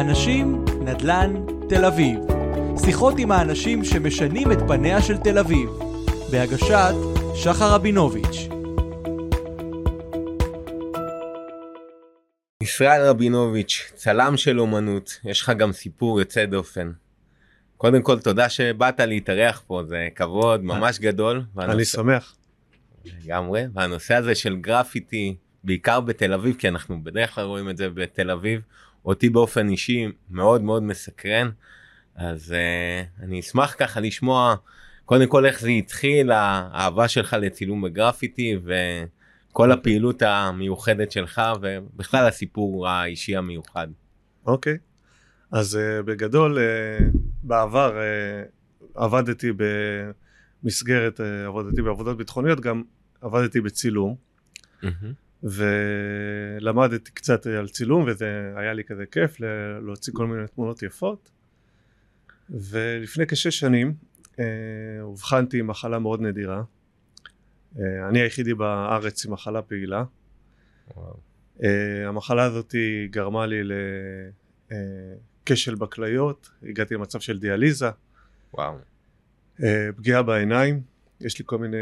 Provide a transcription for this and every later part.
אנשים, נדל"ן, תל אביב. שיחות עם האנשים שמשנים את פניה של תל אביב. בהגשת שחר רבינוביץ'. ישראל רבינוביץ', צלם של אומנות, יש לך גם סיפור יוצא דופן. קודם כל תודה שבאת להתארח פה, זה כבוד ממש גדול. אני שמח. לגמרי, והנושא הזה של גרפיטי, בעיקר בתל אביב, כי אנחנו בדרך כלל רואים את זה בתל אביב, אותי באופן אישי מאוד מאוד מסקרן. אז uh, אני אשמח ככה לשמוע קודם כל איך זה התחיל, האהבה שלך לצילום בגרפיטי וכל הפעילות המיוחדת שלך ובכלל הסיפור האישי המיוחד. אוקיי, okay. אז uh, בגדול uh, בעבר uh, עבדתי במסגרת, uh, עבדתי בעבודות ביטחוניות, גם עבדתי בצילום. Mm-hmm. ולמדתי קצת על צילום וזה היה לי כזה כיף להוציא כל מיני תמונות יפות ולפני כשש שנים אה, אובחנתי עם מחלה מאוד נדירה. אה, אני היחידי בארץ עם מחלה פעילה. וואו. אה, המחלה הזאת גרמה לי לכשל בכליות, הגעתי למצב של דיאליזה. וואו. פגיעה בעיניים, יש לי כל מיני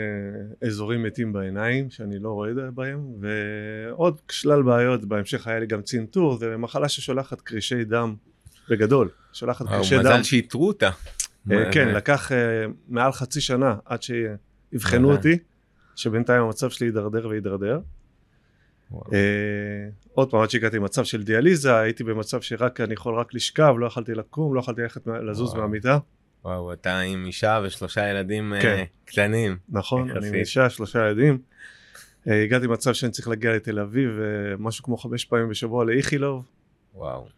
אזורים מתים בעיניים שאני לא רואה בהם, ועוד שלל בעיות, בהמשך היה לי גם צנתור, זה מחלה ששולחת קרישי דם בגדול, שולחת קרישי דם. מזל שאיתרו אותה. אה, כן, לקח אה, מעל חצי שנה עד שיבחנו אותי, שבינתיים המצב שלי הידרדר והידרדר. אה, עוד פעם, עד שהגעתי למצב של דיאליזה, הייתי במצב שרק אני יכול רק לשכב, לא יכלתי לקום, לא יכלתי ללכת לזוז מהמיטה. וואו, אתה עם אישה ושלושה ילדים כן. קטנים. נכון, אני עם אישה, שלושה ילדים. הגעתי למצב שאני צריך להגיע לתל אביב, משהו כמו חמש פעמים בשבוע לאיכילוב. וואו.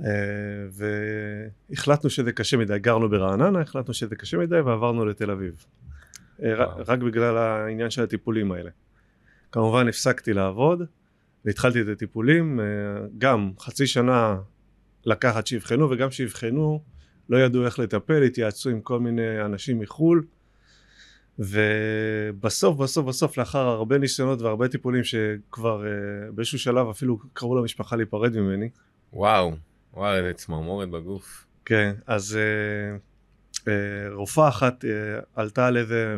אה, והחלטנו שזה קשה מדי, גרנו ברעננה, החלטנו שזה קשה מדי ועברנו לתל אביב. אה, רק בגלל העניין של הטיפולים האלה. כמובן הפסקתי לעבוד והתחלתי את הטיפולים, אה, גם חצי שנה לקחת שיבחנו וגם שיבחנו לא ידעו איך לטפל, התייעצו עם כל מיני אנשים מחו"ל ובסוף בסוף בסוף לאחר הרבה ניסיונות והרבה טיפולים שכבר באיזשהו שלב אפילו קראו למשפחה להיפרד ממני. וואו. וואי, איזה צמרמורת בגוף. כן, אז אה, אה, רופאה אחת אה, עלתה על איזה,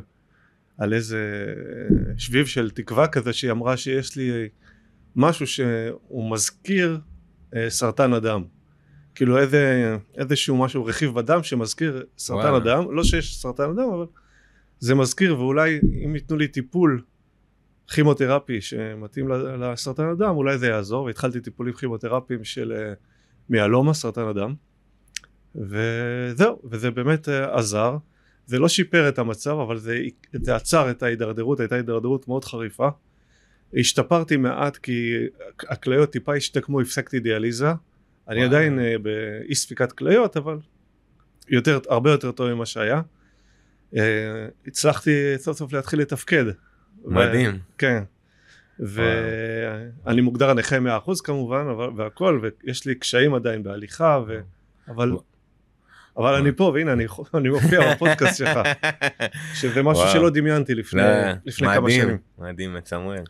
על איזה אה, שביב של תקווה כזה, שהיא אמרה שיש לי משהו שהוא מזכיר אה, סרטן הדם. כאילו איזה, איזשהו משהו, רכיב בדם שמזכיר סרטן וואלה. הדם, לא שיש סרטן הדם, אבל זה מזכיר, ואולי אם ייתנו לי טיפול כימותרפי שמתאים לסרטן הדם, אולי זה יעזור, והתחלתי טיפולים כימותרפיים של... אה, מיאלומה, סרטן הדם, וזהו, וזה באמת אה, עזר. זה לא שיפר את המצב, אבל זה, זה עצר את ההידרדרות, הייתה הידרדרות מאוד חריפה. השתפרתי מעט כי הכליות טיפה השתקמו, הפסקתי דיאליזה. אני עדיין uh, באי ספיקת כליות, אבל יותר, הרבה יותר טוב ממה שהיה. Uh, הצלחתי סוף סוף להתחיל לתפקד. מדהים. ו- כן. ואני מוגדר נכה 100% כמובן והכל ויש לי קשיים עדיין בהליכה ו... אבל אבל אני פה והנה אני, אני מופיע בפודקאסט שלך שזה משהו וואו. שלא דמיינתי לפני, לא, לפני מדהים, כמה שנים. מדהים מצמרר.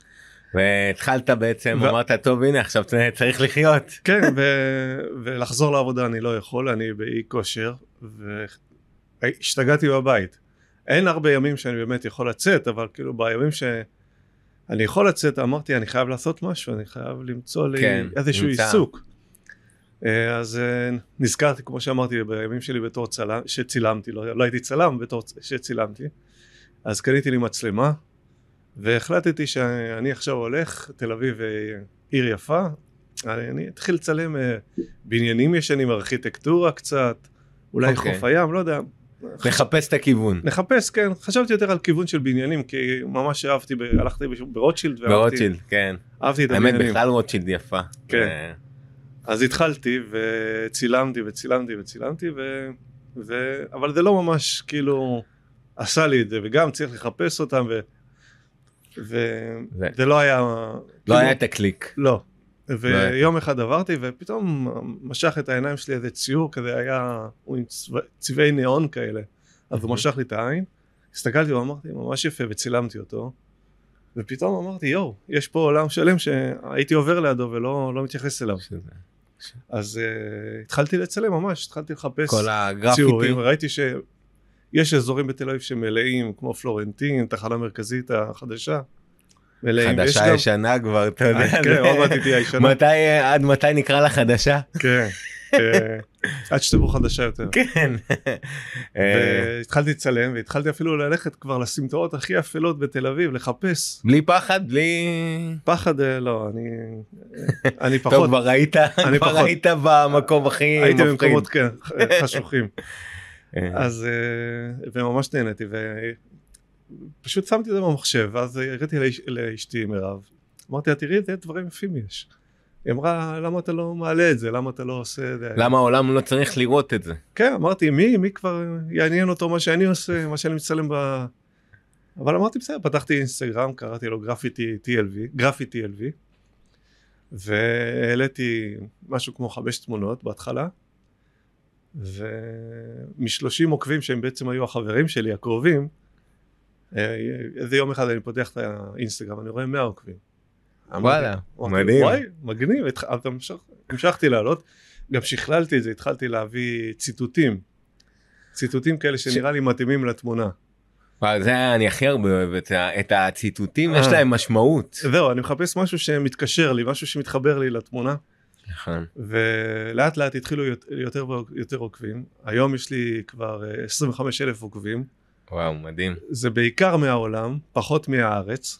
והתחלת בעצם ו... אמרת טוב הנה עכשיו צריך לחיות. כן ו... ולחזור לעבודה אני לא יכול אני באי כושר והשתגעתי בבית. אין הרבה ימים שאני באמת יכול לצאת אבל כאילו בימים ש... אני יכול לצאת, אמרתי, אני חייב לעשות משהו, אני חייב למצוא לי כן, איזשהו נמצא. עיסוק. אה, אז אה, נזכרתי, כמו שאמרתי, בימים שלי בתור צלם, שצילמתי, לא, לא הייתי צלם, בתור שצילמתי, אז קניתי לי מצלמה, והחלטתי שאני עכשיו הולך, תל אביב אה, עיר יפה, אני אתחיל לצלם בניינים ישנים, ארכיטקטורה קצת, אולי okay. אוקיי. חוף הים, לא יודע, לחפש את הכיוון. לחפש, כן. חשבתי יותר על כיוון של בניינים, כי ממש אהבתי, הלכתי ברוטשילד. ברוטשילד, כן. אהבתי את הבניינים. האמת, בכלל רוטשילד יפה. כן. אה. אז התחלתי וצילמתי וצילמתי וצילמתי, ו... ו... אבל זה לא ממש כאילו עשה לי את זה, וגם צריך לחפש אותם, ו... וזה לא היה... לא כאילו... היה את הקליק. לא. ויום אחד עברתי ופתאום משך את העיניים שלי איזה ציור כזה היה, הוא עם צבעי ניאון כאלה, אז הוא משך לי את העין, הסתכלתי ואמרתי ממש יפה וצילמתי אותו, ופתאום אמרתי יואו, יש פה עולם שלם שהייתי עובר לידו ולא לא מתייחס אליו. אז uh, התחלתי לצלם ממש, התחלתי לחפש כל הגרפיטי. ציורים, ראיתי שיש אזורים בתל אביב שמלאים, כמו פלורנטין, תחנה מרכזית החדשה. מלאים. חדשה ישנה כבר, אתה יודע. אה, כן, עוד מעט היא תהיה ישנה. עד מתי נקרא לה חדשה? כן. אה, עד שתבוא חדשה יותר. כן. והתחלתי לצלם והתחלתי אפילו ללכת כבר לסמטאות הכי אפלות בתל אביב לחפש בלי פחד, בלי... פחד אה, לא אני אני טוב, פחות אני כבר. היית במקום הכי הייתי מפחיד. במקומות כן, חשוכים אז אה, וממש נהניתי ופשוט שמתי את זה במחשב ואז הראיתי לאש- לאשתי מירב. אמרתי לה תראי איזה דברים יפים יש. היא אמרה למה אתה לא מעלה את זה? למה אתה לא עושה את זה? למה העולם לא צריך לראות את זה? כן אמרתי מי מי כבר יעניין אותו מה שאני עושה מה שאני מצלם ב... אבל אמרתי בסדר פתחתי אינסטגרם קראתי לו גרפיטי TLV גרפיטי TLV והעליתי משהו כמו חמש תמונות בהתחלה ומשלושים עוקבים שהם בעצם היו החברים שלי הקרובים אה, איזה יום אחד אני פותח את האינסטגרם אני רואה 100 עוקבים. וואלה, מדהים. וואי מגניב אז המשכתי לעלות גם שכללתי את זה התחלתי להביא ציטוטים ציטוטים כאלה שנראה לי מתאימים לתמונה וואי, זה אני הכי הרבה אוהב את את הציטוטים, אה. יש להם משמעות. זהו אני מחפש משהו שמתקשר לי משהו שמתחבר לי לתמונה נכון. ולאט לאט התחילו יותר- יותר ויותר עוקבים היום יש לי כבר אה, 25 אלף עוקבים וואו, מדהים. זה בעיקר מהעולם פחות מהארץ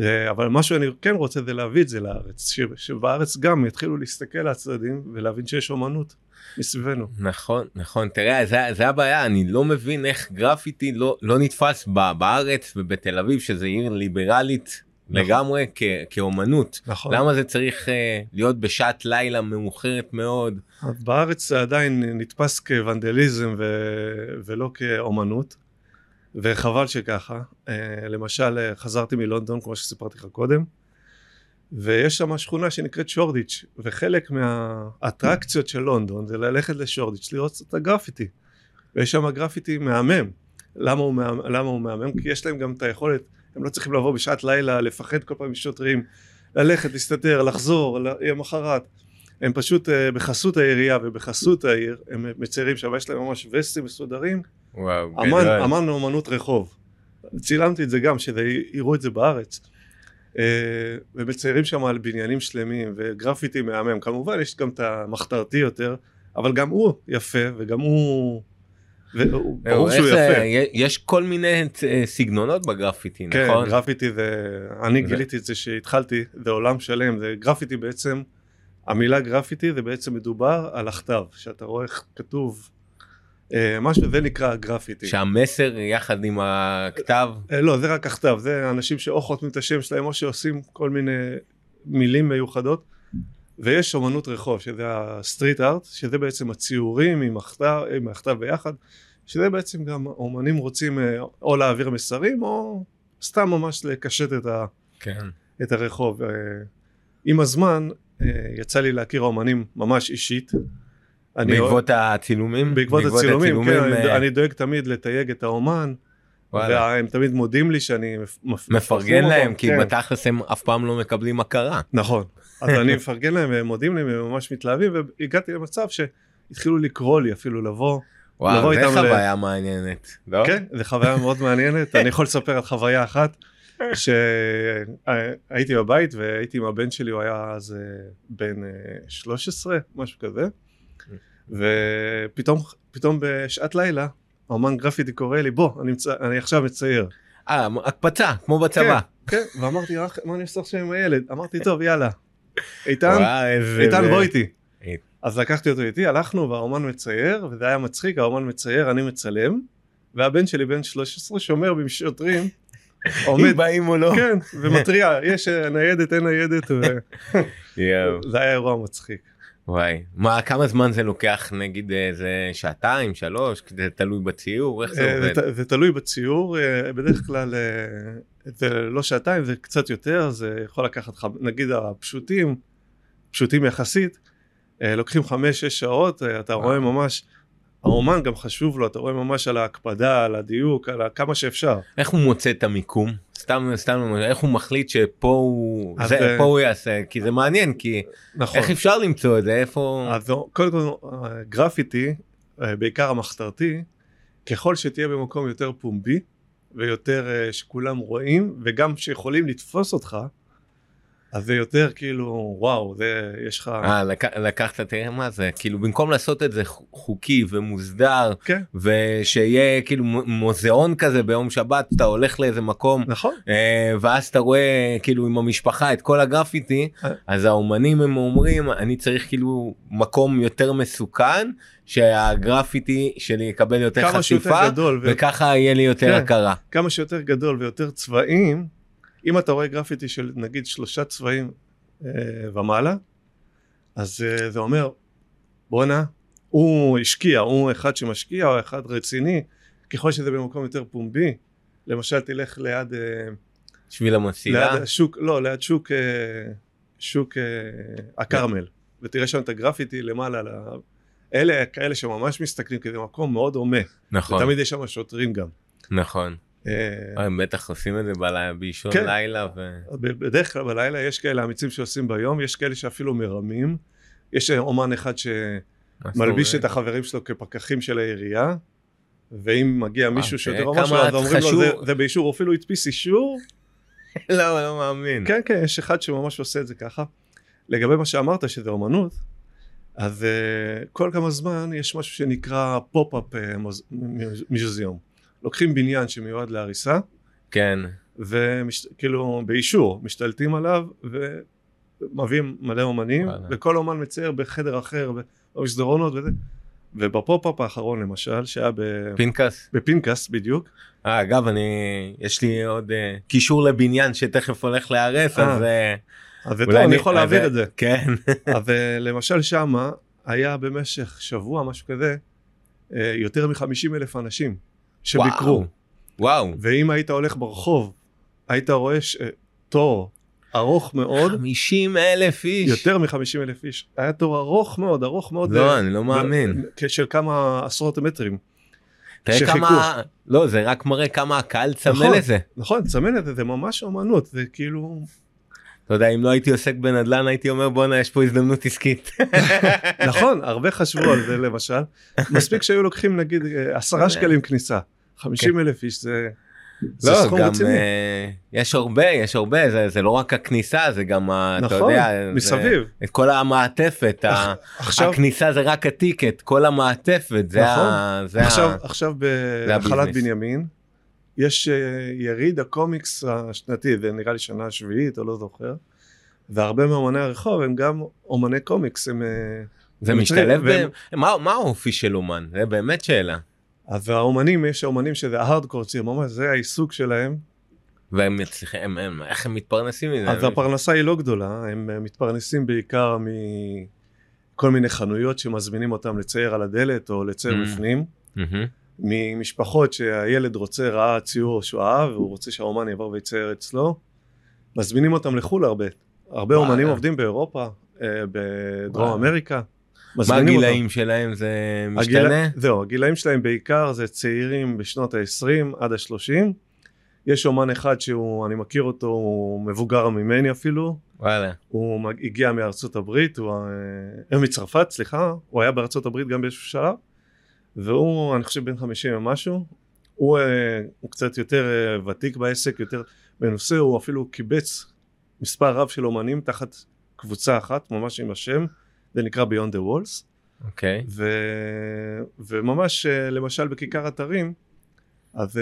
אה, אבל מה שאני כן רוצה זה להביא את זה לארץ שבארץ גם יתחילו להסתכל על הצדדים ולהבין שיש אומנות מסביבנו נכון, נכון. תראה, זה, זה הבעיה, אני לא מבין איך גרפיטי לא, לא נתפס בארץ ובתל אביב, שזה עיר ליברלית נכון. לגמרי כ, כאומנות. נכון למה זה צריך uh, להיות בשעת לילה מאוחרת מאוד? בארץ זה עדיין נתפס כוונדליזם ו... ולא כאומנות וחבל שככה אה, למשל אה, חזרתי מלונדון כמו שסיפרתי לך קודם ויש שם שכונה שנקראת שורדיץ' וחלק מהאטרקציות של לונדון זה ללכת לשורדיץ' לראות את הגרפיטי ויש שם גרפיטי מהמם למה הוא, מהמם, למה הוא מהמם? כי יש להם גם את היכולת הם לא צריכים לבוא בשעת לילה לפחד כל פעם משוטרים ללכת להסתתר לחזור למחרת הם פשוט אה, בחסות העירייה ובחסות העיר הם מציירים שם יש להם ממש וסטים מסודרים. וואו, אמן, גדול. אמן אומנות רחוב. צילמתי את זה גם שיראו את זה בארץ. אה, ומציירים שם על בניינים שלמים וגרפיטי מהמם. כמובן יש גם את המחתרתי יותר אבל גם הוא יפה וגם הוא ברור שהוא יפה יש כל מיני אה, סגנונות בגרפיטי, כן, נכון? גרפיטי זה, אני גיליתי את זה שהתחלתי, זה עולם שלם, זה גרפיטי בעצם, המילה גרפיטי זה בעצם מדובר על הכתב, שאתה רואה איך כתוב אה, משהו, זה נקרא גרפיטי. שהמסר יחד עם הכתב, אה, לא, זה רק הכתב, זה אנשים שאו חותמים את השם שלהם או שעושים כל מיני מילים מיוחדות, ויש אומנות רחוב, שזה ה street art, שזה בעצם הציורים עם הכתב, עם הכתב ביחד, שזה בעצם גם אומנים רוצים אה, או להעביר מסרים או סתם ממש לקשט את ה... כן. את הרחוב. אה, עם הזמן אה, יצא לי להכיר אומנים ממש אישית. בעקבות הצילומים? בעקבות הצילומים, כן, אני- אה, אני דואג תמיד לתייג את האומן, וואלה. והם תמיד מודים לי שאני מפ- מפ- מפרגן אותו, להם, כי כן. בתכלס הם אף פעם לא מקבלים הכרה. נכון. אז אני מפרגן להם והם מודים לי והם ממש מתלהבים והגעתי למצב שהתחילו לקרוא לי אפילו לבוא. וואו, זה איתם ל- חוויה מעניינת. לא? כן, זו חוויה מאוד מעניינת. אני יכול לספר על חוויה אחת שהייתי בבית והייתי עם הבן שלי, הוא היה אז אה, בן אה, 13, משהו כזה. ופתאום פתאום בשעת לילה האומן גרפיטי קורא לי בוא אני, מצ... אני עכשיו מצייר. אה, הקפצה, כמו בצבא. כן, כן, ואמרתי "אח, מה אני עושה עכשיו עם הילד? אמרתי טוב יאללה. איתן. איתן זה- בוא איתי. אית- אז לקחתי אותו איתי, הלכנו והאומן מצייר, וזה היה מצחיק, האומן מצייר, אני מצלם, והבן שלי בן 13 שומר בשוטרים, אם עומד, באים או לא. כן, ומתריע, יש ניידת, אין ניידת. וזה היה אירוע מצחיק. וואי. מה, כמה זמן זה לוקח? נגיד איזה שעתיים, שלוש? זה תלוי בציור? איך זה אה, עובד? זה זה תלוי בציור, אה, בדרך כלל אה, זה לא שעתיים, זה קצת יותר, זה יכול לקחת, נגיד הפשוטים, פשוטים יחסית, אה, לוקחים חמש-שש שעות, אה, אתה וואו. רואה ממש האומן גם חשוב לו, אתה רואה ממש על ההקפדה, על הדיוק, על כמה שאפשר. איך הוא מוצא את המיקום? סתם, סתם, איך הוא מחליט שפה הוא, אז, זה, אה, פה הוא יעשה? כי זה מעניין, כי נכון. איך אפשר למצוא את זה? איפה... אז קודם כל, אה, גרפיטי, אה, בעיקר המחתרתי, ככל שתהיה במקום יותר פומבי, ויותר שכולם רואים, וגם שיכולים לתפוס אותך, אז זה יותר כאילו, וואו, זה, יש לך... אה, לק- לקחת, תראה מה זה, כאילו במקום לעשות את זה חוקי ומוסדר, כן, ושיהיה כאילו מוזיאון כזה ביום שבת, אתה הולך לאיזה מקום, נכון. אה, ואז אתה רואה כאילו עם המשפחה את כל הגרפיטי, אה. אז האומנים הם אומרים, אני צריך כאילו מקום יותר מסוכן, שהגרפיטי שלי יקבל יותר חשיפה, גדול, ו- וככה יהיה לי יותר כן. הכרה. כמה שיותר גדול ויותר צבעים, אם אתה רואה גרפיטי של נגיד שלושה צבעים אה, ומעלה, אז אה, זה אומר, בואנה, הוא השקיע, הוא אחד שמשקיע, או אחד רציני, ככל שזה במקום יותר פומבי, למשל תלך ליד, אה, שביל המסילה. ליד שוק, לא, ליד שוק, אה, שוק אה, הכרמל, ותראה שם את הגרפיטי למעלה, על ה- אלה כאלה שממש מסתכלים, כי זה מקום מאוד הומה, נכון, ותמיד יש שם שוטרים גם. נכון. אה, אה, הם בטח עושים את זה בלילה, באישון כן. לילה. ו... בדרך כלל בלילה יש כאלה אמיצים שעושים ביום, יש כאלה שאפילו מרמים. יש אומן אחד שמלביש את החברים שלו כפקחים של העירייה, ואם מגיע מישהו שיותר או משהו, אז אומרים לו. "זה- זה באישור, הוא אפילו הדפיס אישור. לא, לא מאמין. כן, כן, יש אחד שממש עושה את זה ככה. לגבי מה שאמרת, שזה אומנות, אז אה, כל כמה זמן יש משהו שנקרא pop-up museum. לוקחים בניין שמיועד להריסה, כן. וכאילו באישור משתלטים עליו ומביאים מלא אומנים וואלה. וכל אומן מצייר בחדר אחר במסדרונות וזה וב pop-up האחרון למשל שהיה ב- פנקס. בפנקס בדיוק אה, אגב, אני, יש לי עוד אה, קישור לבניין שתכף הולך להיהרס, אה. אז אה, אז טוב אני יכול להעביר אז, את זה כן. אז אה, למשל שמה היה במשך שבוע משהו כזה יותר מ-50 אלף אנשים שביקרו וואו. וואו. ואם היית הולך ברחוב היית רואה ש- תור ארוך מאוד 50 אלף איש. יותר מ-50 אלף איש. היה תור ארוך מאוד, ארוך מאוד. לא, אה, אני לא מאמין. של כמה עשרות מטרים. תראה שחיכו. כמה, לא, זה רק מראה כמה הקהל צמא נכון. לזה. נכון, צמא לזה, זה ממש אומנות, זה כאילו... אתה יודע, אם לא הייתי עוסק בנדל"ן, הייתי אומר, בואנה, יש פה הזדמנות עסקית. נכון, הרבה חשבו על זה למשל. מספיק שהיו לוקחים נגיד אה, עשרה שקלים כניסה. 50 אלף איש זה... זה לא, סכום גם רציני. אה, יש הרבה, יש הרבה, זה, זה לא רק הכניסה, זה גם, ה- אתה נכון, יודע, זה- מסביב. את כל המעטפת, ה- עכשיו, הכניסה זה רק ה ticket, כל המעטפת, זה נכון. ה... זה עכשיו, ה... עכשיו זה ה business. בנימין, יש אה, יריד הקומיקס השנתי, זה נראה לי שנה שביעית או לא זוכר, והרבה מאמני הרחוב הם גם אומני קומיקס, הם... אה, זה משתלב והם-. מה, מה האופי של אומן? זה באמת שאלה. אז האומנים, יש האומנים שזה ההארדקור ציר, ממש זה העיסוק שלהם, והם מצליחים, הם, הם, איך הם מתפרנסים מזה? אז הפרנסה היא לא גדולה, הם אה, מתפרנסים בעיקר מכל מיני חנויות שמזמינים אותם לצייר על הדלת או לצייר Mm. בפנים, מהמם. ממשפחות שהילד רוצה, ראה ציור שהוא אהב, והוא רוצה שהאומן יבוא ויצייר אצלו, מזמינים אותם לחו"ל הרבה. הרבה וואלה. אומנים עובדים באירופה, אה, בדרום וואלה. אמריקה. מה מזמינים אותם. הגילאים שלהם זה הגיל... משתנה? זהו, הגילאים שלהם בעיקר זה צעירים בשנות ה-20 עד ה-30. יש אומן אחד שהוא, אני מכיר אותו, הוא מבוגר ממני אפילו, וואלה. הוא הגיע מארצות הברית, הוא אה, מצרפת, סליחה, הוא היה בארצות הברית גם באיזשהו שלב, והוא, אני חושב, בן 50 ומשהו, הוא, אה, הוא קצת יותר אה, ותיק בעסק, יותר מנוסה, הוא אפילו קיבץ מספר רב של אומנים תחת קבוצה אחת, ממש עם השם, זה נקרא Beyond the Walls, אוקיי. ו... וממש אה, למשל בכיכר אתרים, אז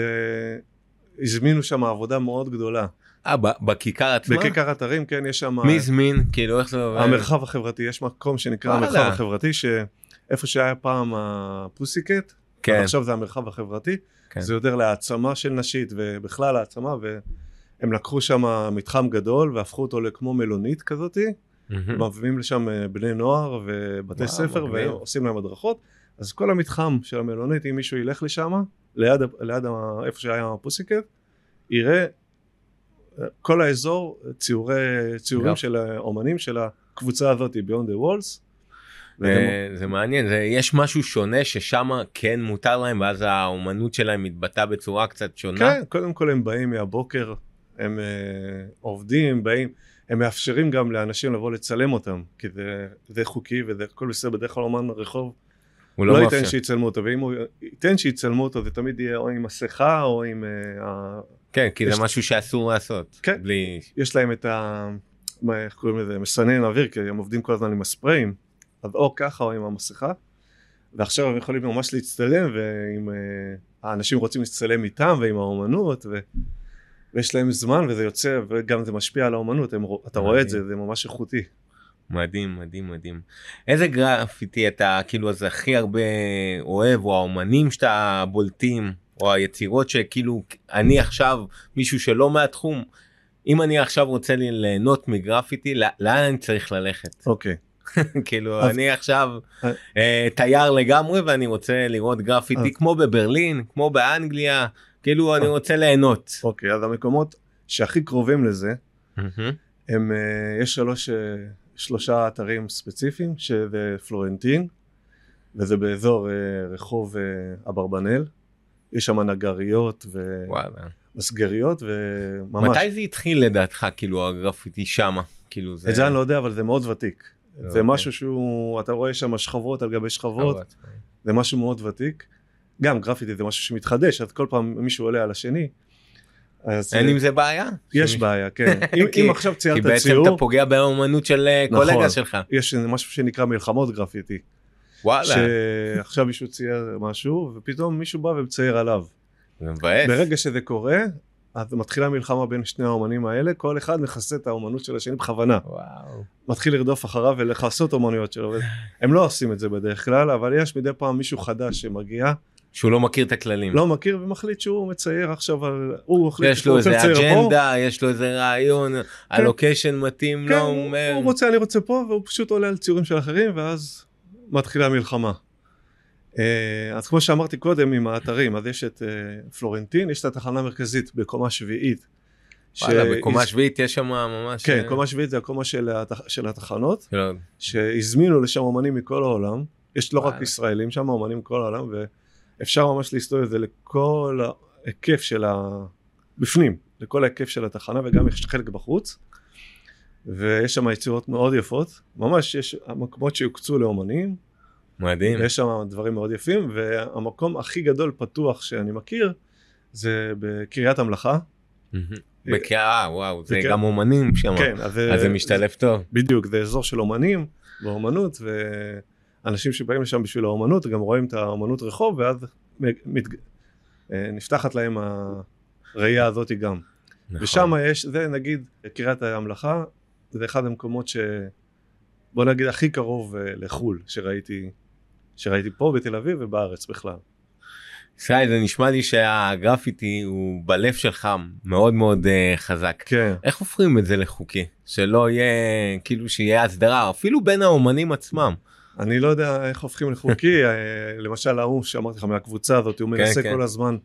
הזמינו שם עבודה מאוד גדולה. אה, בכיכר עצמה? בכיכר אתרים, כן, יש שם... מי הזמין? כאילו, איך זה עובד? המרחב החברתי, יש מקום שנקרא. המרחב החברתי, שאיפה שהיה פעם הפוסיקט, כן, עכשיו זה המרחב החברתי, כן. זה יותר להעצמה של נשית ובכלל העצמה, והם לקחו שם מתחם גדול והפכו אותו לכמו מלונית כזאתי, מהמם. מביאים לשם אה, בני נוער ובתי וואו, ספר מגניב. ועושים להם הדרכות, אז כל המתחם של המלונית, אם מישהו ילך לשם, ליד, ליד ה- איפה שהיה הפוסיקט, יראה אה, כל האזור ציורי, ציורים יופי. של האומנים של הקבוצה הזאת, Walls, וזה אה, זה מעניין זה יש משהו שונה ששם כן מותר להם ואז האומנות שלהם מתבטא בצורה קצת שונה. כן, קודם כל הם באים מהבוקר, הם uh, עובדים, באים, הם מאפשרים גם לאנשים לבוא לצלם אותם, כי זה, זה חוקי וזה הכל בסדר, בדרך כלל אומן רחוב הוא לא, לא. ייתן שיצלמו אותו, ואם הוא ייתן שיצלמו אותו זה תמיד יהיה או עם מסכה או עם... Uh. כן כי יש- זה משהו שאסור לעשות. כן. בלי יש להם את ה... מה, איך קוראים לזה? מסנן אוויר, כי הם עובדים כל הזמן עם הספריים, אז או ככה או עם המסכה, ועכשיו הם יכולים ממש להצטלם, ואם uh, האנשים רוצים להצטלם איתם ועם האומנות, ו... ויש להם זמן וזה יוצא, וגם זה משפיע על האומנות, הם... אתה רואה את זה, זה ממש איכותי. מדהים מדהים מדהים. איזה גרפיטי אתה כאילו אז הכי הרבה אוהב או האומנים שאתה בולטים או היצירות שכאילו אני עכשיו מישהו שלא מהתחום. אם אני עכשיו רוצה לי ליהנות מגרפיטי לא- לאן אני צריך ללכת אוקיי. כאילו אז- אני עכשיו אה. אה, תייר לגמרי ואני רוצה לראות גרפיטי אז- כמו בברלין כמו באנגליה כאילו אני אה. רוצה ליהנות. אוקיי, אז המקומות שהכי קרובים לזה. הם, uh, יש שלוש, uh, שלושה אתרים ספציפיים, שזה פלורנטין, וזה באזור uh, רחוב uh, אברבנאל. יש שם נגריות וואלה. ומסגריות, וממש. מתי זה התחיל לדעתך כאילו הגרפיטי שמה כאילו זה. את זה אני לא יודע, אבל זה מאוד ותיק. לא, זה אוקיי. משהו שהוא, אתה רואה שם שכבות על גבי שכבות, אבל- זה משהו מאוד ותיק. גם גרפיטי זה משהו שמתחדש, אז כל פעם מישהו עולה על השני. אז אין עם זה בעיה? יש שמי- בעיה, כן. אם, כי- אם עכשיו כי ציירת בעצם ציור, אתה פוגע באמנות של אה, נכון. קולגה שלך. יש משהו שנקרא מלחמות גרפיטי. וואלה. שעכשיו מישהו צייר משהו, ופתאום מישהו בא ומצייר עליו. זה מבאס. ברגע שזה קורה, אז מתחילה מלחמה בין שני האומנים האלה, כל אחד מכסה את האומנות של השני בכוונה. וואו. מתחיל לרדוף אחריו ולכסות אומנויות שלו. הם לא עושים את זה בדרך כלל, אבל יש מדי פעם מישהו חדש שמגיע, שהוא לא מכיר את הכללים. לא מכיר ומחליט שהוא מצייר עכשיו על... הוא מחליט יש שהוא לו רוצה איזה לצייר פה. אג'נדה, יש לו איזה רעיון, הלוקיישן מתאים כן, לו, הוא הוא אומר. הוא רוצה, אני רוצה פה, והוא פשוט עולה על ציורים של אחרים, ואז מתחילה המלחמה. אה, אז כמו שאמרתי קודם עם האתרים, אז יש את אה, פלורנטין, יש את התחנה המרכזית בקומה שביעית. וואלה, בקומה שביעית יש שם ממש... כן, אה, קומה שביעית זה הקומה של, התח... של התחנות, לא, שהזמינו לשם אומנים מכל העולם, יש לא רק. ישראלים שם, אומנים מכל העולם, ואפשר ממש להסתובב את זה לכל ההיקף של ה... בפנים, לכל ההיקף של התחנה, וגם יש חלק בחוץ, ויש שם יצירות מאוד יפות, ממש יש מקומות שיוקצו לאומנים, מדהים. ויש שם דברים מאוד יפים, והמקום הכי גדול פתוח שאני מכיר, זה בקריית המלאכה. מהמם. בקעה, וואו, זה. גם אומנים שם. כן, אז אז זה משתלב טוב. בדיוק, זה אזור של אומנים ואומנות, ואנשים שבאים לשם בשביל האומנות גם רואים את האומנות רחוב, ואז מת... אה, נפתחת להם הראייה הזאת גם. נכון. ושם יש, זה נגיד קריית המלאכה, זה אחד המקומות ש... בוא נגיד הכי קרוב אה, לחו"ל שראיתי, שראיתי פה בתל אביב ובארץ בכלל. ישראל, זה נשמע לי שהגרפיטי הוא בלב שלך מאוד מאוד אה, חזק. כן. איך הופכים את זה לחוקי? שלא יהיה, כאילו שיהיה הסדרה, אפילו בין האומנים עצמם. אני לא יודע איך הופכים לחוקי, אה, למשל ההוא שאמרתי לך מהקבוצה הזאת, הוא מנסה כן. כל הזמן.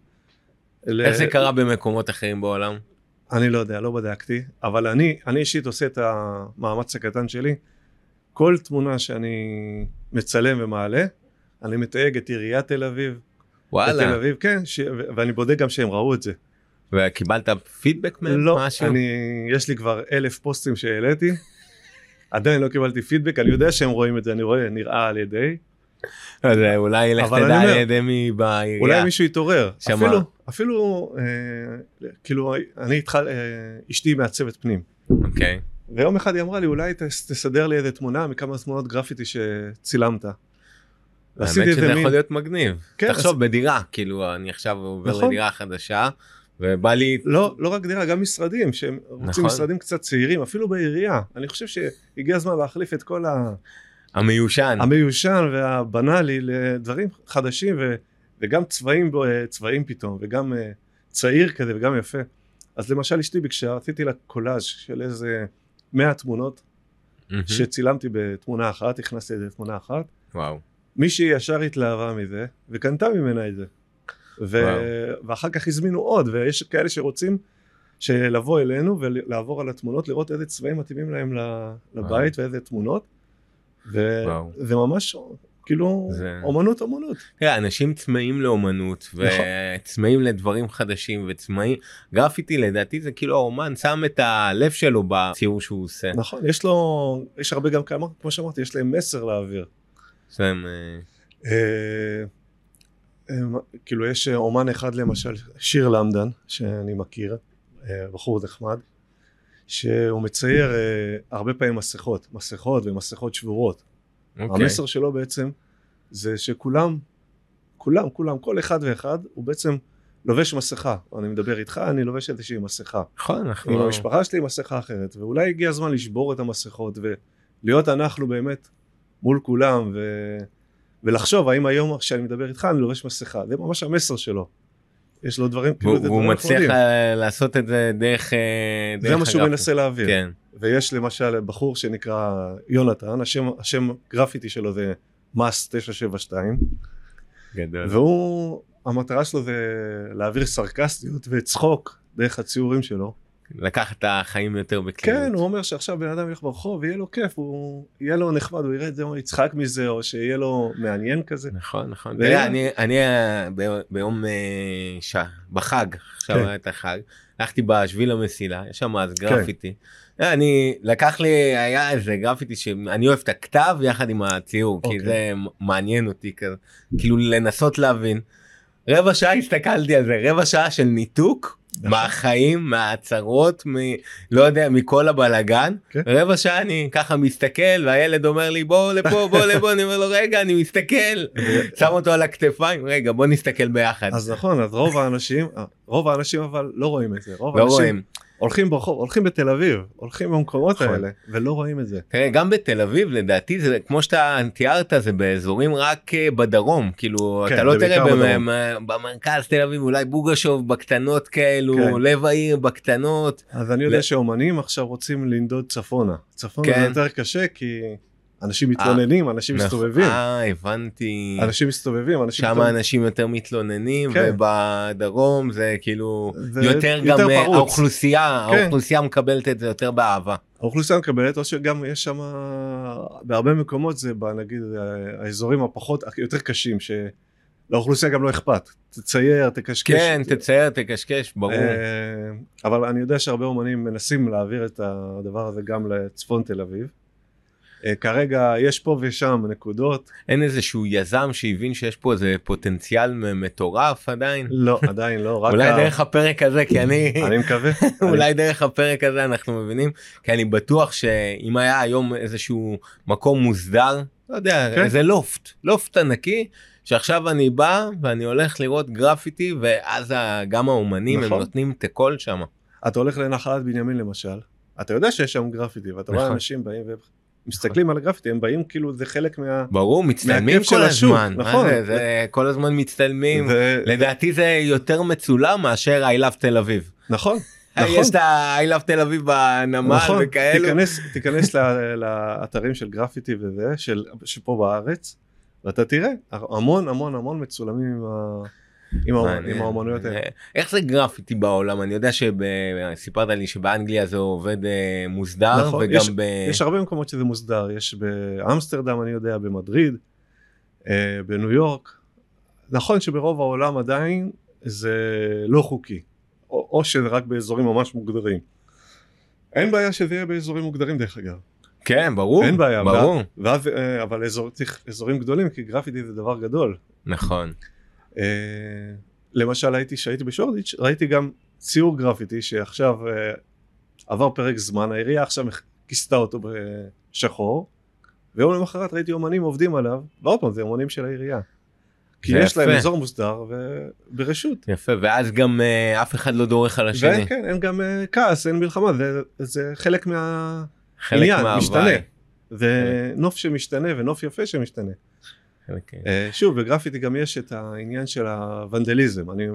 איך זה קרה במקומות אחרים בעולם? אני לא יודע, לא בדקתי, אבל אני, אני אישית עושה את המאמץ הקטן שלי. כל תמונה שאני מצלם ומעלה, אני מתייג את עיריית תל אביב. בתל וואלה. אביב, כן, ש... ו- ואני בודק גם שהם ראו את זה. וקיבלת פידבק מהם? לא, משהו? אני, יש לי כבר אלף פוסטים שהעליתי, עדיין לא קיבלתי פידבק, אני יודע שהם רואים את זה, אני רואה, נראה על ידי. אז אה, אולי לך תדע על ידי מי בעירייה. אולי מישהו יתעורר. שמה? אפילו, אפילו, אה, כאילו, אני איתך, אה, אשתי מעצבת פנים. אוקיי. ויום אחד היא אמרה לי אולי תס- תסדר לי איזה תמונה מכמה תמונות גרפיטי שצילמת. ועשיתי האמת איזה שזה מין- יכול להיות מגניב. כן, תחשוב בדירה, כאילו אני עכשיו עובר נכון. לדירה חדשה, ובא לי... לא, לא רק דירה, גם משרדים, שהם רוצים נכון. משרדים קצת צעירים, אפילו בעירייה. אני חושב שהגיע הזמן להחליף את כל ה... המיושן. המיושן והבנאלי לדברים חדשים ו... וגם צבעים, בו- צבעים פתאום, וגם אה, צעיר כזה וגם יפה. אז למשל אשתי ביקשה, עשיתי לה קולאז' של איזה 100 תמונות מהמם. שצילמתי בתמונה אחת, הכנסתי את זה לתמונה אחת. וואו. מישהי ישר התלהבה מזה, וקנתה ממנה את זה. ו... וואו. ואחר כך הזמינו עוד, ויש כאלה שרוצים לבוא אלינו ולעבור על התמונות, לראות איזה צבעים מתאימים להם לבית ואיזה תמונות. וואו. וזה ממש כאילו זה- אומנות אומנות. תראה, אנשים צמאים לאומנות נכון. וצמאים לדברים חדשים וצמאים גרפיטי לדעתי זה כאילו האומן שם את הלב שלו בציור שהוא עושה. נכון, יש לו, יש הרבה גם כמה, כמו שאמרתי, יש להם מסר להעביר. יש להם, אה, אה, אה, כאילו יש אומן אחד למשל, שיר למדן, שאני מכיר, בחור נחמד, שהוא מצייר הרבה פעמים מסכות, מסכות ומסכות שבורות. אוקיי. המסר שלו בעצם זה שכולם, כולם, כולם, כל אחד ואחד, הוא בעצם לובש מסכה. אני מדבר איתך, אני לובש איזושהי מסכה. נכון אנחנו עם המשפחה שלי מסכה אחרת, ואולי הגיע הזמן לשבור את המסכות ולהיות אנחנו באמת מול כולם ו... ולחשוב האם היום שאני מדבר איתך אני לובש מסכה, זה ממש המסר שלו. יש לו דברים, כאילו זה והוא דברים מצליח. אה, לעשות את זה דרך אה, זה דרך מה שהוא. מנסה להעביר. כן. ויש למשל בחור שנקרא יונתן, השם, השם גרפיטי שלו זה מס 972, גדול. והוא, המטרה שלו זה להעביר סרקסטיות וצחוק דרך הציורים שלו. לקחת את החיים יותר בקלילות. כן, הוא אומר שעכשיו בן אדם ילך ברחוב ויהיה לו כיף, הוא יהיה לו נחמד, הוא יראה את זה, הוא יצחק מזה, או שיהיה לו מעניין כזה. נכון נכון. ו- תראה, אני אני אה, ב- ביום אה, ש- בחג עכשיו כן. היה את החג הלכתי בשביל המסילה יש שם אז כן. גרפיטי. אני לקח לי היה איזה גרפיטי שאני אוהב את הכתב יחד עם הציור כי אוקיי. זה מעניין אותי כזה כאילו לנסות להבין. רבע שעה הסתכלתי על זה רבע שעה של ניתוק. מהחיים מההצהרות מ... לא יודע מכל הבלגן? כן. רבע שעה אני ככה מסתכל והילד אומר לי בוא לפה בוא לפה. אני אומר לו רגע אני מסתכל. שם אותו על הכתפיים רגע בוא נסתכל ביחד. אז נכון, אז רוב האנשים, רוב האנשים אבל לא רואים את זה. רוב לא האנשים רואים הולכים ברחוב, הולכים בתל אביב, הולכים במקומות נכון. האלה, ולא רואים את זה. תראה גם בתל אביב לדעתי זה כמו שאתה תיארת זה באזורים רק אה, בדרום כאילו כן, אתה לא תראה במ- בדרום. במרכז תל אביב אולי בוגשוב בקטנות כאלו כן. לב העיר בקטנות אז אני יודע ל- שאומנים עכשיו רוצים לנדוד צפונה. צפונה כן. זה יותר קשה כי אנשים מתלוננים, אנשים נכון. מסתובבים. אה הבנתי אנשים מסתובבים, אנשים... שם אנשים יותר מתלוננים כן. ובדרום זה כאילו זה יותר יותר גם אה, פרוץ. האוכלוסייה כן. האוכלוסייה מקבלת את זה יותר באהבה. האוכלוסייה מקבלת, או שגם יש שם, בהרבה מקומות זה, נגיד, האזורים הפחות, יותר קשים, שלאוכלוסייה גם לא אכפת. תצייר, תקשקש. כן תצייר תקשקש ברור. אה, אבל אני יודע שהרבה אומנים מנסים להעביר את הדבר הזה גם לצפון תל אביב. אה, כרגע יש פה ושם נקודות, אין איזשהו יזם שהבין שיש פה איזה פוטנציאל מטורף עדיין. לא, עדיין לא, רק אולי ה- דרך הפרק הזה כי אני אני מקווה. אולי דרך הפרק הזה אנחנו מבינים כי אני בטוח שאם היה היום איזשהו מקום מוסדר לא יודע כן. איזה לופט לופט ענקי שעכשיו אני בא ואני הולך לראות גרפיטי ואז גם האומנים הם נכון. נותנים את הקול שם. אתה הולך לנחלת בנימין למשל, אתה יודע שיש שם גרפיטי, ואתה רואה נכון. אנשים באים ומסתכלים על הגרפיטי, הם באים כאילו זה חלק מה... ברור מצטלמים כל השוק, הזמן נכון. זה, זה כל הזמן מצטלמים ו- לדעתי זה יותר מצולם מאשר I love תל אביב. נכון, נכון. יש את ה-I love תל אביב בנמל נכון, וכאלו. תיכנס, תיכנס ל- לאתרים של גרפיטי וזה, של, שפה בארץ, ואתה תראה, המון המון המון מצולמים עם, ה, עם, האומנויות האלה. איך זה גרפיטי בעולם אני יודע שסיפרת לי שבאנגליה זה עובד אה, מוסדר נכון, וגם יש- ב... יש הרבה מקומות שזה מוסדר, יש באמסטרדם אני יודע, במדריד, אה, בניו יורק. נכון שברוב העולם עדיין זה לא חוקי, או, או שזה רק באזורים ממש מוגדרים. אין בעיה שזה יהיה באזורים מוגדרים דרך אגב. כן ברור אין בעיה, ברור ואז, אה, אבל אזור, צריך אזורים גדולים כי גרפיטי זה דבר גדול. נכון למשל הייתי שהייתי בשורדיץ' ראיתי גם ציור גרפיטי שעכשיו אה, עבר פרק זמן העירייה עכשיו כיסתה אותו בשחור ויום למחרת ראיתי אומנים עובדים עליו ועוד פעם זה אומנים של העירייה. כי יש להם יפה. אזור מוסדר וברשות. יפה ואז גם אה, אף אחד לא דורך על השני ואין כן, אין גם אה, כעס אין מלחמה זה, זה חלק מהעניין. משתנה. זה נוף שמשתנה ונוף יפה שמשתנה. חלק, אה, שוב בגרפיטי גם יש את העניין של הוונדליזם. אני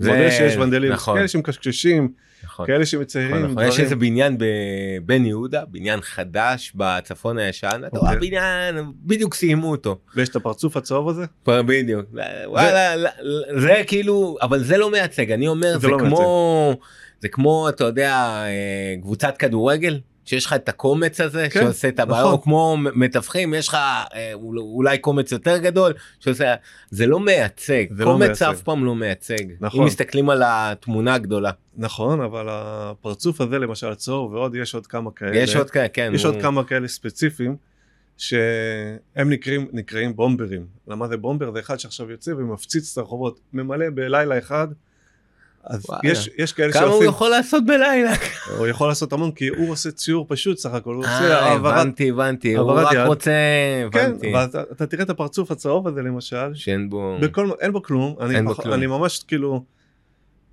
מודה שיש ונדליזם נכון. כאלה שמקשקשים נכון. כאלה שמציירים נכון, נכון. דברים. יש איזה בניין בבן יהודה בניין חדש בצפון הישן. אתה רואה אוקיי. בניין בדיוק סיימו אותו. ויש את הפרצוף הצהוב הזה? בדיוק. וואלה זה כאילו אבל זה לא מייצג. אני אומר זה זה לא כמו זה כמו אתה יודע אה, קבוצת כדורגל שיש לך את הקומץ הזה כן, שעושה את הבעיה, נכון. או כמו מתווכים, יש לך אה, אול- אולי קומץ יותר גדול, שעושה, זה לא מייצג, זה לא קומץ מייצג. אף פעם לא מייצג. נכון. אם מסתכלים על התמונה הגדולה, נכון, אבל הפרצוף הזה למשל הצהוב ועוד יש עוד כמה כאלה. יש עוד כן. יש הוא- עוד כמה כאלה ספציפיים שהם נקראים, נקראים בומברים. למה זה בומבר? זה אחד שעכשיו יוצא ומפציץ את הרחובות, ממלא בלילה אחד. אז וואלה. יש, יש כאלה כמה הוא שעושים, יכול לעשות בלילה? הוא יכול לעשות המון כי הוא עושה ציור פשוט סך הכל, הוא עושה אה, העברת, הבנתי, הבנתי, הוא רק יד. רוצה, כן, הבנתי, ואתה אתה תראה את הפרצוף הצהוב הזה למשל, שאין בו, בכל, אין בו כלום, אני, אין בו פח- כלום. אני ממש כאילו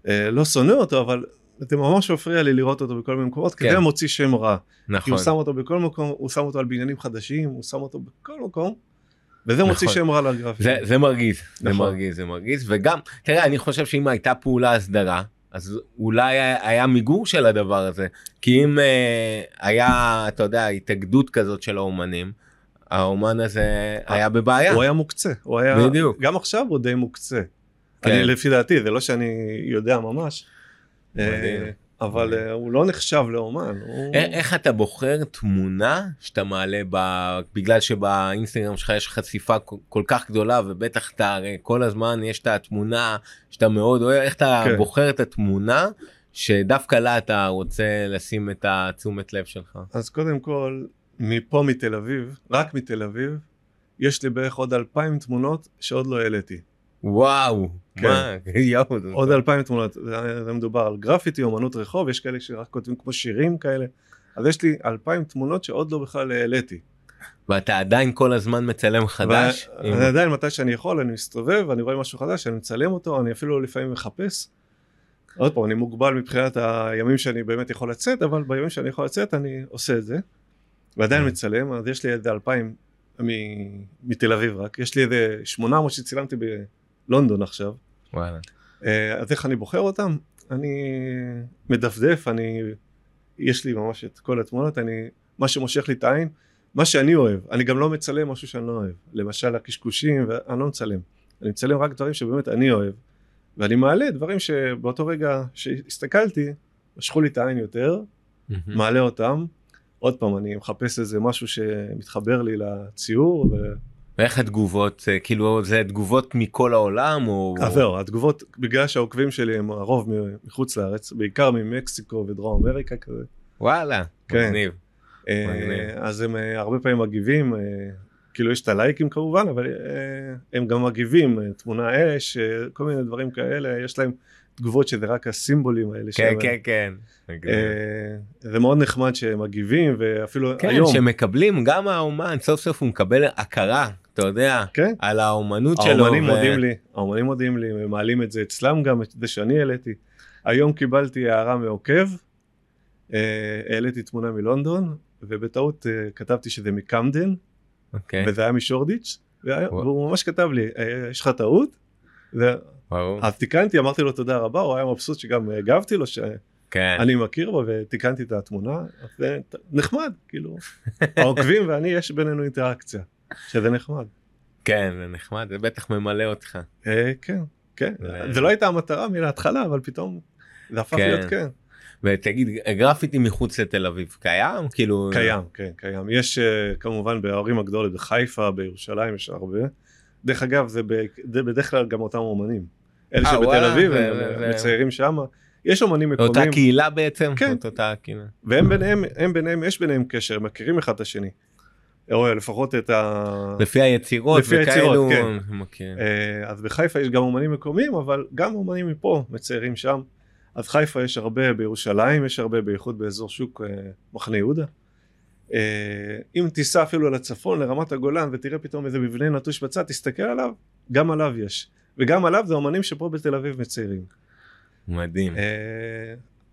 אה, לא שונא אותו, אבל זה ממש מפריע לי לראות אותו בכל מיני מקומות, כי כן. זה מוציא שם רע. כי נכון, הוא שם אותו בכל מקום, הוא שם אותו על בניינים חדשים, הוא שם אותו בכל מקום, וזה מוציא נכון. שם רע לגרפי. זה, זה מרגיז, זה נכון. מרגיז, זה מרגיז, וגם, תראה, אני חושב שאם הייתה פעולה הסדרה, אז אולי היה, היה מיגור של הדבר הזה, כי אם אה, היה, אתה יודע, התאגדות כזאת של האומנים, האומן הזה היה בבעיה. הוא היה מוקצה, הוא היה, בדיוק. גם עכשיו הוא די מוקצה. כן. אני, לפי דעתי, זה לא שאני יודע ממש, מדהים. אבל אה, הוא לא נחשב לאומן. הוא- איך אתה בוחר תמונה שאתה מעלה ב... בגלל שבאינסטגרם שלך יש חשיפה כל- כך גדולה ובטח אתה הרי כל הזמן יש את התמונה שאתה מאוד אוהב איך אתה כן. בוחר את התמונה שדווקא לה אתה רוצה לשים את התשומת לב שלך. אז קודם כל, מפה מתל אביב, רק מתל אביב, יש לי בערך עוד אלפיים תמונות שעוד לא העליתי. וואו. כן. מה? יואו. עוד אלפיים תמונות, זה מדובר על גרפיטי, אומנות רחוב, יש כאלה שרק כותבים כמו שירים כאלה, אז יש לי אלפיים תמונות שעוד לא בכלל העליתי. ואתה עדיין כל הזמן מצלם חדש. עם- ואני עדיין מתי שאני יכול, אני מסתובב, ואני רואה משהו חדש, אני מצלם אותו, אני אפילו לפעמים מחפש. עוד פעם, אני מוגבל מבחינת הימים שאני באמת יכול לצאת, אבל בימים שאני יכול לצאת אני עושה את זה. ועדיין כן. מצלם, אז יש לי איזה אלפיים מתל אביב רק, יש לי איזה 800 שצילמתי בלונדון עכשיו. וואלה. אה, אז איך אני בוחר אותם? אני מדפדף, אני, יש לי ממש את כל התמונות, אני, מה שמושך לי את העין, מה שאני אוהב, אני גם לא מצלם משהו שאני לא אוהב, למשל הקשקושים, ואני לא מצלם, אני מצלם רק דברים שבאמת אני אוהב, ואני מעלה דברים שבאותו רגע שהסתכלתי, משכו לי את העין יותר, מעלה אותם, עוד פעם אני מחפש איזה משהו שמתחבר לי לציור, ו... ואיך התגובות אה, כאילו זה תגובות מכל העולם או אז זהו, התגובות, בגלל שהעוקבים שלי הם הרוב מחוץ לארץ, בעיקר ממקסיקו ודרום אמריקה כזה, וואלה. כן. מגניב. אה. אז הם אה, הרבה פעמים מגיבים, אה, כאילו יש את הלייקים כמובן, אבל אה, הם גם מגיבים, אה, תמונה אש, אה, כל מיני דברים כאלה, יש להם תגובות שזה רק הסימבולים האלה. כן שהם, כן כן. אה, זה מאוד נחמד שהם מגיבים, ואפילו כן, היום, שמקבלים גם האומן סוף סוף הוא מקבל הכרה אתה יודע כן, על האומנות שלו. האומנים ו- מודים לי, האומנים מודים לי, הם מעלים את זה אצלם גם, את זה שאני העליתי. היום קיבלתי הערה מעוקב, אה, העליתי תמונה מלונדון, ובטעות אה, כתבתי שזה מקמדן, אוקיי. וזה היה משורדיץ', וואו. והוא ממש כתב לי, "אה, יש לך טעות? ברור. אז תיקנתי, אמרתי לו תודה רבה, הוא היה מבסוט שגם הגבתי לו שאני כן. מכיר בו ותיקנתי את התמונה, אז זה נחמד, כאילו, העוקבים ואני יש בינינו אינטראקציה, שזה נחמד. כן זה נחמד זה בטח ממלא אותך. אה, כן, כן, ו- זה לא הייתה המטרה מההתחלה, אבל פתאום זה הפך כן. להיות כן. ותגיד גרפיטי מחוץ לתל אביב קיים כאילו קיים, כן, קיים. יש אה, כמובן בערים הגדולות, בחיפה, בירושלים יש הרבה. דרך אגב, זה בדרך כלל גם אותם אומנים. אלה אה, שבתל אביב, ו- הם ו- מציירים שם. יש אומנים אותה מקומיים, קהילה בעצם כן. אותה קהילה. והם ביניהם, הם ביניהם, יש ביניהם קשר, הם מכירים אחד את השני. או לפחות את ה... לפי היצירות לפי וכאלו. היצירות, כן. אני מכיר. אה, אז בחיפה יש גם אומנים מקומיים, אבל גם אומנים מפה מציירים שם. אז חיפה יש הרבה, בירושלים יש הרבה, בייחוד באזור שוק אה, מחנה יהודה. אה, אם תיסע אפילו לצפון, לרמת הגולן, ותראה פתאום איזה מבנה נטוש בצד, תסתכל עליו, גם עליו יש. וגם עליו זה אומנים שפה בתל אביב מציירים. מדהים.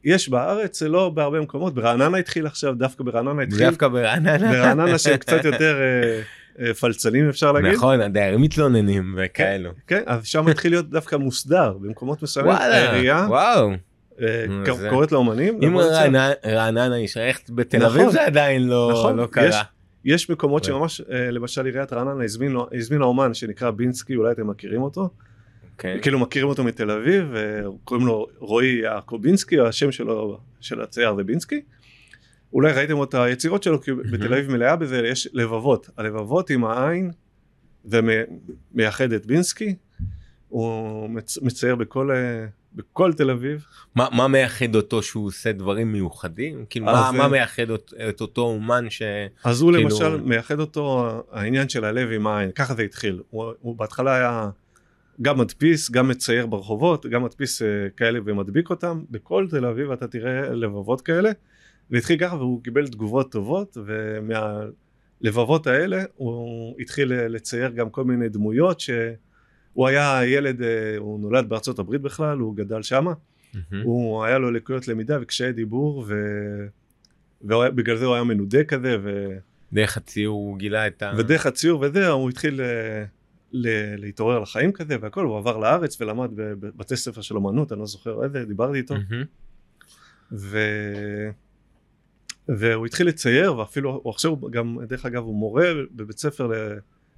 יש בארץ, זה לא בהרבה מקומות, ברעננה התחיל עכשיו, דווקא ברעננה התחיל, דווקא ברעננה. ברעננה שהם קצת יותר אה, אה, פלצנים אפשר להגיד. נכון הדיירים מתלוננים וכאלו. כן, אז שם התחיל להיות דווקא מוסדר, במקומות מסוימים. העירייה וואו. אה, קוראת לאומנים. אם. רעננה- איך בתל נכון. אביב זה עדיין לא נכון, לא קרה. יש מקומות כן. שממש, למשל עיריית רעננה הזמינה אומן שנקרא בינסקי, אולי אתם מכירים אותו, כן. כאילו מכירים אותו מתל אביב, אה, קוראים לו רועי יעקובינסקי, השם שלו, של הצייר זה בינסקי. אולי ראיתם את היצירות שלו, כי בתל אביב מלאה בזה, יש לבבות. הלבבות עם העין, ומייחד את בינסקי, הוא מצ, מצייר בכל, אה, בכל תל אביב. מה, מה מייחד אותו שהוא עושה דברים מיוחדים? כאילו, מה, מה מייחד את, את אותו אומן ש... אז הוא כאילו... למשל מייחד אותו העניין של הלב עם העין, ככה זה התחיל. הוא, הוא בהתחלה היה גם מדפיס, גם מצייר ברחובות, גם מדפיס uh, כאלה ומדביק אותם. בכל תל אביב אתה תראה לבבות כאלה. והתחיל ככה והוא קיבל תגובות טובות, ומהלבבות האלה הוא התחיל לצייר גם כל מיני דמויות ש... הוא היה ילד, אה, הוא נולד בארצות הברית בכלל, הוא גדל שמה, mm-hmm. הוא היה לו לקויות למידה וקשיי דיבור, ו... ובגלל זה הוא היה מנודה כזה, ו... דרך הציור הוא גילה את ה... ודרך הציור וזה, הוא התחיל אה, ל... להתעורר לחיים כזה והכל, הוא עבר לארץ ולמד בבתי ספר של אמנות, אני לא זוכר איזה, דיברתי איתו. Mm-hmm. ו... והוא התחיל לצייר, ואפילו, הוא עכשיו גם, דרך אגב, הוא מורה בבית ספר ל...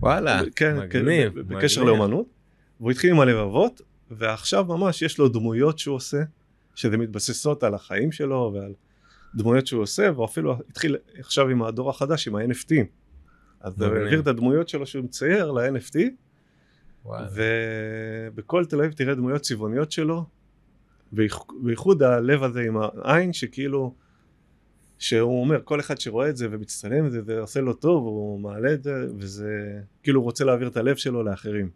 וואלה, כן, מגניב. כן, בקשר מגניב. לאומנות. והוא התחיל עם הלבבות, ועכשיו ממש יש לו דמויות שהוא עושה, שזה מתבססות על החיים שלו ועל דמויות שהוא עושה, והוא אפילו התחיל עכשיו עם הדור החדש, עם ה-NFT. אז הוא העביר את הדמויות שלו שהוא מצייר ל-NFT, ובכל תל אביב תראה דמויות צבעוניות שלו, בייחוד הלב הזה עם העין, שכאילו, שהוא אומר, כל אחד שרואה את זה ומצטלם את זה, זה עושה לו טוב, הוא מעלה את זה, וזה, כאילו הוא רוצה להעביר את הלב שלו לאחרים.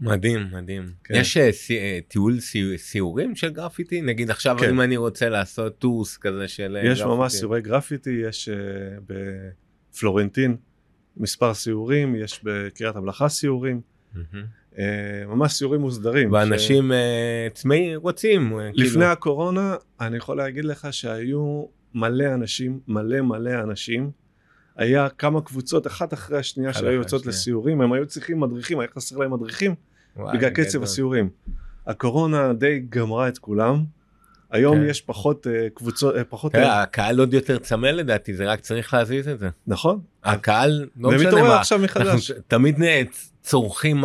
מדהים מדהים כן. יש uh, טיול סיורים של גרפיטי נגיד עכשיו כן. אם אני רוצה לעשות tours כזה של יש גרפיטי. ממש סיורי גרפיטי יש uh, בפלורנטין מספר סיורים יש בקריית המלאכה סיורים. Mm-hmm. Uh, ממש סיורים מוסדרים. ואנשים צמאים ש... uh, רוצים. לפני כאילו... הקורונה אני יכול להגיד לך שהיו מלא אנשים מלא מלא אנשים. היה כמה קבוצות אחת אחרי השנייה שהיו יוצאות לסיורים הם היו צריכים מדריכים היה חסר להם מדריכים בגלל קצב הסיורים. הקורונה די גמרה את כולם. היום כן. יש פחות uh, קבוצות, uh, פחות... כן. הקהל עוד יותר צמא לדעתי, זה רק צריך להזיז את זה. נכון. הקהל, לא משנה מה, ומתעורר עכשיו מחדש. תמיד צורכים,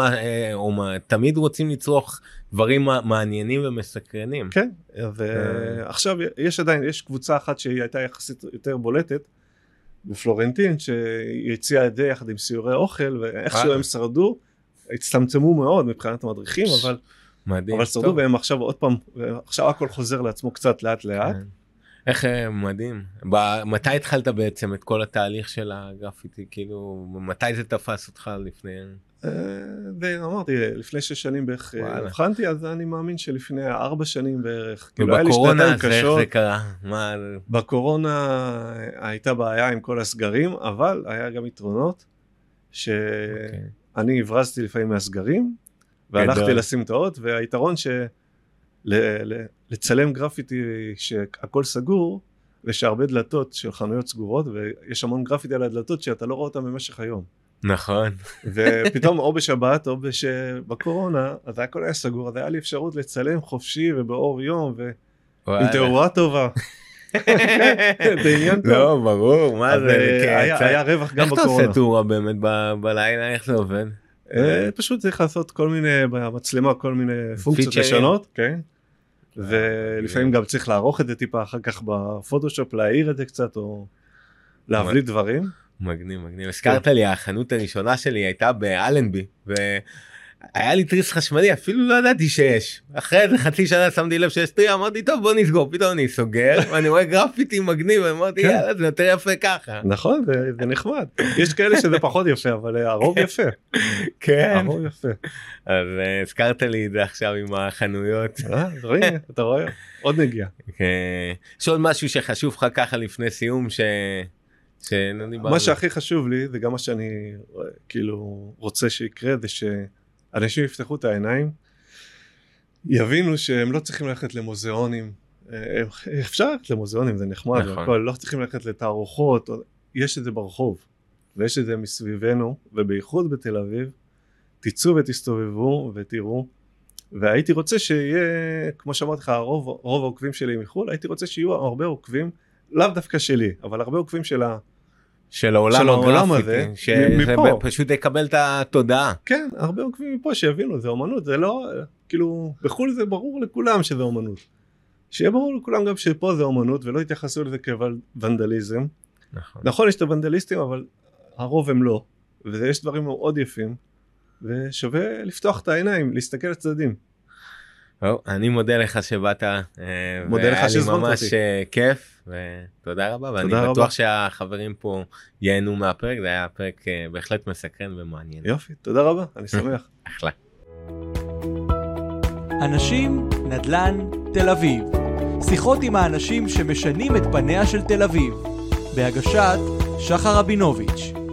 או תמיד רוצים לצרוך דברים מעניינים ומסקרנים. כן, ועכשיו יש עדיין, יש קבוצה אחת שהיא הייתה יחסית יותר בולטת, בפלורנטין, שהיא הציעה את זה יחד עם סיורי אוכל, ואיכשהו הם שרדו. הצטמצמו מאוד מבחינת המדריכים אבל מדהים אבל שרדו והם עכשיו עוד פעם עכשיו הכל חוזר לעצמו קצת לאט לאט. כן. איך אה, מדהים מתי התחלת בעצם את כל התהליך של הגרפיטי כאילו מתי זה תפס אותך לפני. אה, לפני שש שנים בערך אה, הבחנתי אז אני מאמין שלפני ארבע שנים בערך. כאילו בקורונה זה איך זה קרה? בקורונה הייתה בעיה עם כל הסגרים אבל היה גם יתרונות. אוקיי. אני הברזתי לפעמים מהסגרים, והלכתי לשים את האות, והיתרון שלצלם גרפיטי שהכל סגור, ושהרבה דלתות של חנויות סגורות, ויש המון גרפיטי על הדלתות שאתה לא רואה אותם במשך היום. נכון. ופתאום או בשבת או בש... בקורונה, אז הכל היה סגור, אז היה לי אפשרות לצלם חופשי ובאור יום, ועם תאורה טובה. זה עניין טוב. לא, ברור, מה זה, אה, כן, היה רווח גם בקורונה. איך אתה עושה טורה באמת בלילה, איך זה עובד? אה, פשוט צריך לעשות כל מיני, במצלמה כל מיני פונקציות ישנות, כן. ולפעמים גם צריך לערוך את זה טיפה אחר כך בפוטושופ, להעיר את זה קצת, או להבליט דברים. מגניב מגניב הזכרת לי החנות הראשונה שלי הייתה באלנבי היה לי תריס חשמלי אפילו לא ידעתי שיש. אחרי איזה חצי שנה שמתי לב שיש טריה אמרתי טוב בוא נסגור. פתאום אני סוגר ואני רואה גרפיטי מגניב אמרתי כן. יאללה זה יותר יפה ככה. נכון זה נחמד. יש כאלה שזה פחות יפה אבל אה, הרוב יפה. כן. הרוב יפה. אז אה, הזכרת לי את זה עכשיו עם החנויות. אה, אתה רואה עוד נגיעה. יש עוד משהו שחשוב לך ככה לפני סיום ש... מה שהכי חשוב לי זה גם מה שאני כאילו רוצה שיקרה זה ש... אנשים יפתחו את העיניים, יבינו שהם לא צריכים ללכת למוזיאונים, אה, אפשר ללכת למוזיאונים זה נחמד, נכון. לא צריכים ללכת לתערוכות, יש את זה ברחוב, ויש את זה מסביבנו, ובייחוד בתל אביב, תצאו ותסתובבו ותראו, והייתי רוצה שיהיה, כמו שאמרתי לך, הרוב, רוב העוקבים שלי מחו"ל, הייתי רוצה שיהיו הרבה עוקבים, לאו דווקא שלי, אבל הרבה עוקבים של ה... של העולם, של העולם הזה, שזה. פשוט יקבל את התודעה. כן, הרבה עוקבים מפה שיבינו, זה אומנות, זה לא, כאילו, בחו"ל זה ברור לכולם שזה אומנות. שיהיה ברור לכולם גם שפה זה אומנות ולא יתייחסו לזה כוונדליזם. נכון. נכון יש את הוונדליסטים אבל הרוב הם לא ויש דברים מאוד יפים ושווה לפתוח את העיניים להסתכל לצדדים. טוב, אני מודה לך שבאת, אה, מודה לך והיה לי שהזמנת ממש אותי. אה, כיף, ותודה רבה, ואני תודה בטוח רבה. שהחברים פה ייהנו מהפרק, זה היה פרק אה, בהחלט מסקרן ומעניין. יופי תודה רבה אני שמח. אחלה. אנשים, נדל"ן, תל אביב. שיחות עם האנשים שמשנים את פניה של תל אביב. בהגשת שחר רבינוביץ'.